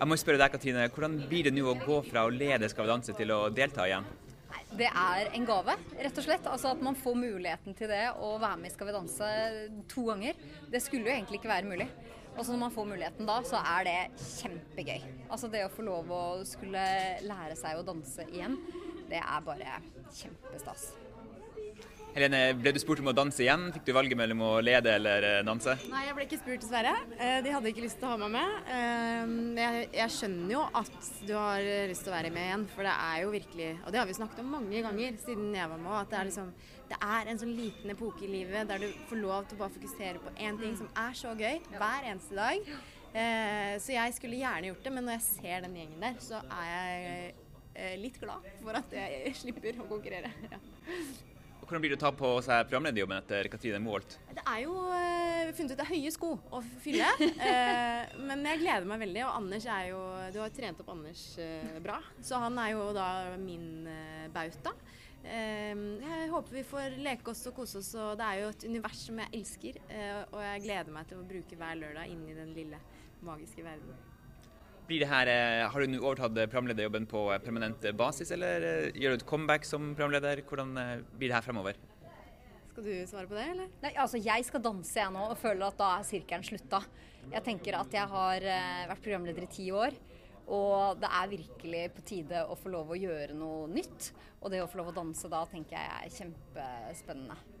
Jeg må spørre deg, Katrine, Hvordan blir det nå å gå fra å lede Skal vi danse til å delta igjen? Det er en gave, rett og slett. Altså At man får muligheten til det å være med i Skal vi danse to ganger. Det skulle jo egentlig ikke være mulig. Og når man får muligheten da, så er det kjempegøy. Altså det å få lov å skulle lære seg å danse igjen, det er bare kjempestas. Helene, ble du spurt om å danse igjen? Fikk du valget mellom å lede eller eh, danse? Nei, jeg ble ikke spurt, dessverre. Eh, de hadde ikke lyst til å ha meg med. Eh, jeg, jeg skjønner jo at du har lyst til å være med igjen, for det er jo virkelig Og det har vi snakket om mange ganger siden jeg var med, at det er liksom Det er en sånn liten epoke i livet der du får lov til å bare fokusere på én ting som er så gøy hver eneste dag. Så jeg skulle gjerne gjort det, men når jeg ser den gjengen der, så er jeg litt glad for at jeg slipper å konkurrere. Ja. Hvordan blir det å ta på seg programlederjobben etter Katrine Moholt? Det er jo uh, funnet ut det er høye sko å fylle. Uh, men jeg gleder meg veldig. Og Anders er jo Du har trent opp Anders uh, bra. Så han er jo da min bauta. jeg håper vi får leke oss og kose oss. Og det er jo et univers som jeg elsker. og jeg gleder meg til å bruke hver lørdag inn i den lille magiske verdenen. Her, eh, har du nå overtatt programlederjobben på permanent basis, eller eh, gjør du et comeback som programleder? Hvordan eh, blir det her fremover? Skal du svare på det, eller? Nei, altså Jeg skal danse jeg nå, og føler at da er sirkelen slutta. Jeg tenker at jeg har vært programleder i ti år. Og det er virkelig på tide å få lov å gjøre noe nytt. Og det å få lov å danse da tenker jeg er kjempespennende.